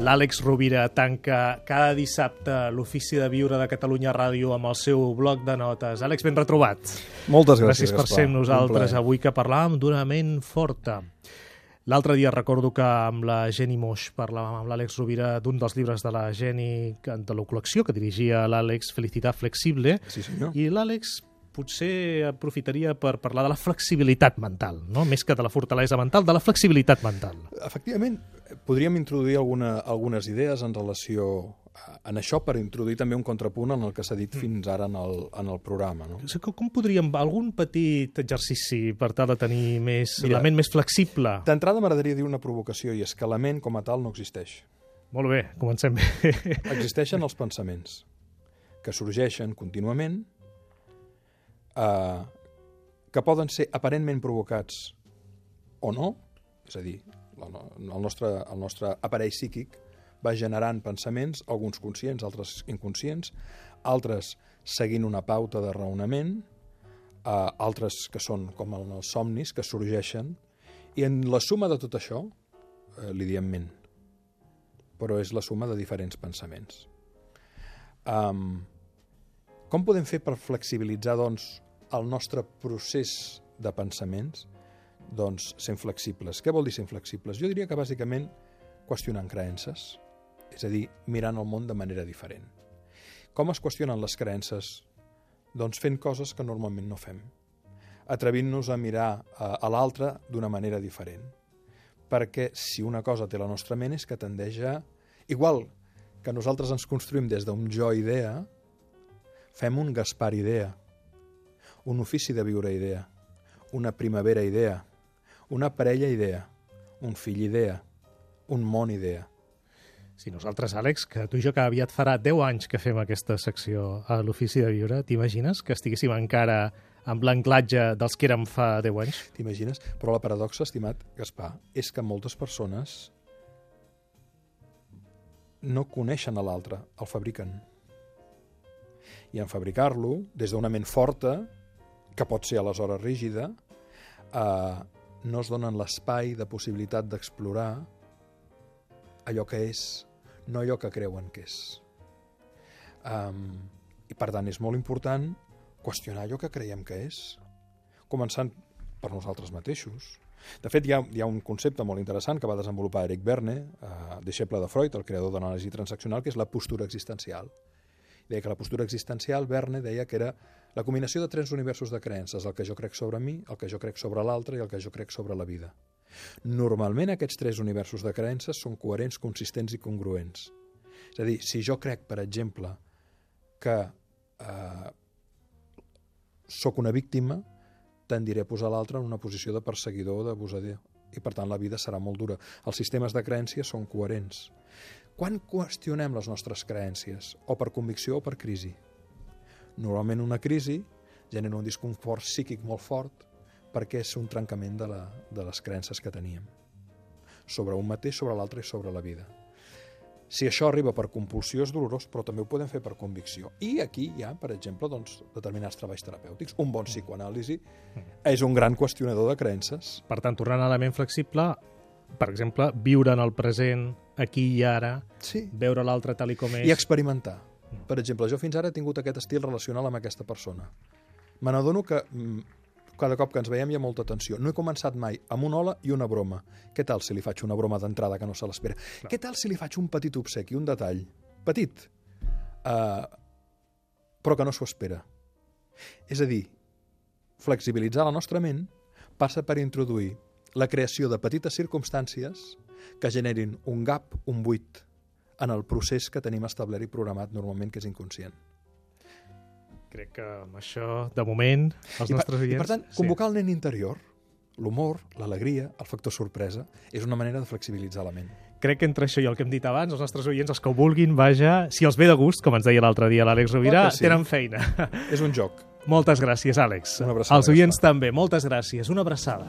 L'Àlex Rovira tanca cada dissabte l'ofici de viure de Catalunya Ràdio amb el seu bloc de notes. Àlex, ben retrobat. Moltes gràcies, Gràcies per Gaspar. ser amb nosaltres avui que parlàvem d'una ment forta. L'altre dia recordo que amb la Jenny Moix parlàvem amb l'Àlex Rovira d'un dels llibres de la Jenny de la col·lecció que dirigia l'Àlex Felicitat Flexible Sí, senyor. i l'Àlex potser aprofitaria per parlar de la flexibilitat mental, no? més que de la fortalesa mental, de la flexibilitat mental. Efectivament, podríem introduir alguna, algunes idees en relació a, en això per introduir també un contrapunt en el que s'ha dit fins ara en el, en el programa. No? Com podríem... Algun petit exercici per tal de tenir més, Mira, la ment més flexible? D'entrada m'agradaria dir una provocació i és que la ment com a tal no existeix. Molt bé, comencem bé. Existeixen els pensaments que sorgeixen contínuament eh, que poden ser aparentment provocats o no, és a dir, el nostre, el nostre aparell psíquic va generant pensaments, alguns conscients, altres inconscients, altres seguint una pauta de raonament, eh, altres que són com en els somnis, que sorgeixen, i en la suma de tot això eh, li diem ment, però és la suma de diferents pensaments. Um, com podem fer per flexibilitzar doncs, el nostre procés de pensaments? Doncs sent flexibles. Què vol dir sent flexibles? Jo diria que bàsicament qüestionant creences, és a dir, mirant el món de manera diferent. Com es qüestionen les creences? Doncs fent coses que normalment no fem. Atrevint-nos a mirar a, a l'altre d'una manera diferent. Perquè si una cosa té la nostra ment és que tendeix a... Igual que nosaltres ens construïm des d'un jo-idea, fem un Gaspar-idea, un ofici de viure-idea, una primavera-idea, una parella-idea, un fill-idea, un món-idea. Si nosaltres, Àlex, que tu i jo que aviat farà 10 anys que fem aquesta secció a l'Ofici de Viure, t'imagines que estiguéssim encara amb l'anclatge dels que érem fa 10 anys? T'imagines? Però la paradoxa, estimat Gaspar, és que moltes persones no coneixen a l'altre, el fabriquen. I en fabricar-lo, des d'una ment forta, que pot ser aleshores rígida, eh, no es donen l'espai de possibilitat d'explorar allò que és, no allò que creuen que és. Um, I per tant és molt important qüestionar allò que creiem que és, començant per nosaltres mateixos. De fet, hi ha, hi ha un concepte molt interessant que va desenvolupar Eric Verne, eh, deixeble de Freud, el creador de l'anàlisi transaccional, que és la postura existencial. Deia que la postura existencial, Verne deia que era la combinació de tres universos de creences, el que jo crec sobre mi, el que jo crec sobre l'altre i el que jo crec sobre la vida. Normalment aquests tres universos de creences són coherents, consistents i congruents. És a dir, si jo crec, per exemple, que eh, sóc una víctima, tendiré a posar l'altre en una posició de perseguidor o d'abusador. I, per tant, la vida serà molt dura. Els sistemes de crències són coherents. Quan qüestionem les nostres creencies? O per convicció o per crisi? Normalment una crisi genera un disconfort psíquic molt fort perquè és un trencament de, la, de les creences que teníem. Sobre un mateix, sobre l'altre i sobre la vida. Si això arriba per compulsió és dolorós, però també ho podem fer per convicció. I aquí hi ha, per exemple, doncs, determinats treballs terapèutics. Un bon psicoanàlisi és un gran qüestionador de creences. Per tant, tornant a la ment flexible, per exemple, viure en el present, aquí i ara, Sí. veure l'altre tal i com és... I experimentar. Per exemple, jo fins ara he tingut aquest estil relacional amb aquesta persona. Me n'adono que mm, cada cop que ens veiem hi ha molta tensió. No he començat mai amb un hola i una broma. Què tal si li faig una broma d'entrada que no se l'espera? Què tal si li faig un petit obsequi, un detall? Petit. Uh, però que no s'ho espera. És a dir, flexibilitzar la nostra ment passa per introduir la creació de petites circumstàncies que generin un gap, un buit, en el procés que tenim establert i programat normalment, que és inconscient. Crec que amb això, de moment, els I per, nostres I oients... per tant, convocar el nen interior, l'humor, l'alegria, el factor sorpresa, és una manera de flexibilitzar la ment. Sí. Crec que entre això i el que hem dit abans, els nostres oients, els que ho vulguin, vaja, si els ve de gust, com ens deia l'altre dia l'Àlex Rovira, sí. tenen feina. És un joc. Moltes gràcies, Àlex. Una abraçada, Els oients també, moltes gràcies. Una abraçada.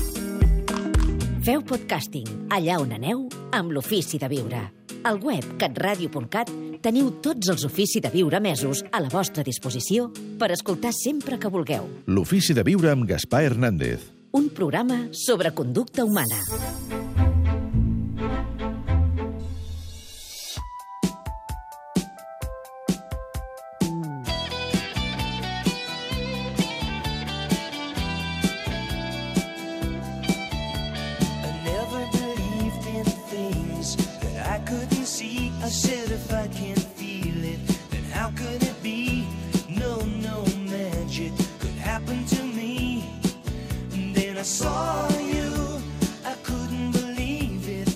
Feu podcasting allà on aneu amb l'Ofici de Viure. Al web catradio.cat teniu tots els Ofici de Viure mesos a la vostra disposició per escoltar sempre que vulgueu. L'Ofici de Viure amb Gaspar Hernández. Un programa sobre conducta humana. Saw you, I couldn't believe it.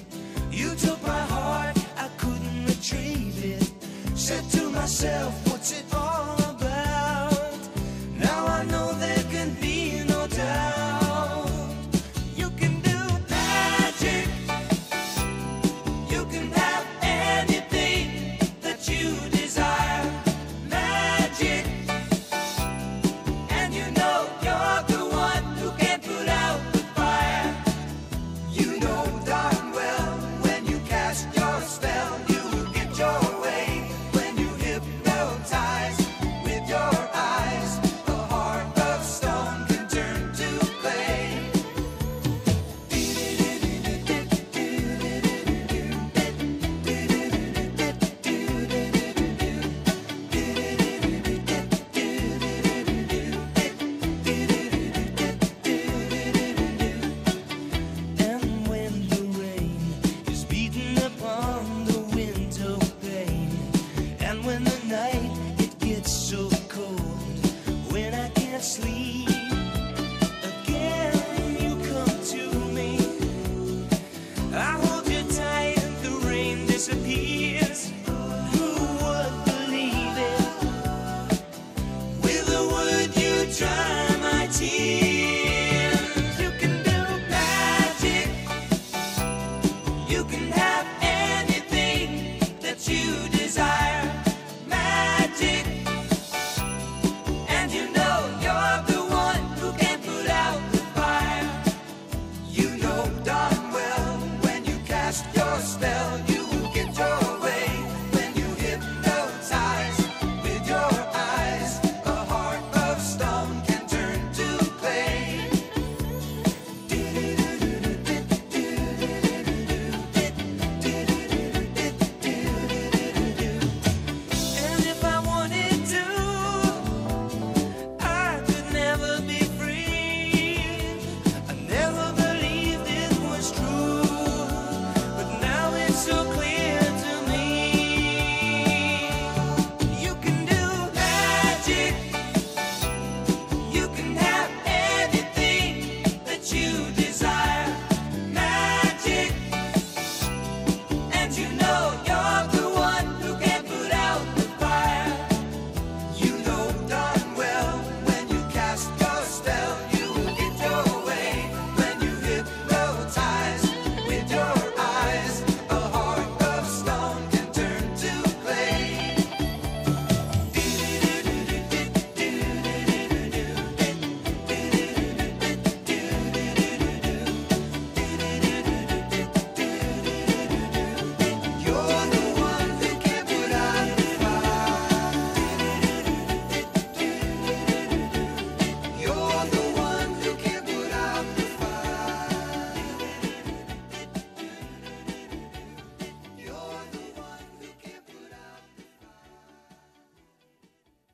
You took my heart, I couldn't retrieve it. Said to myself, disappear.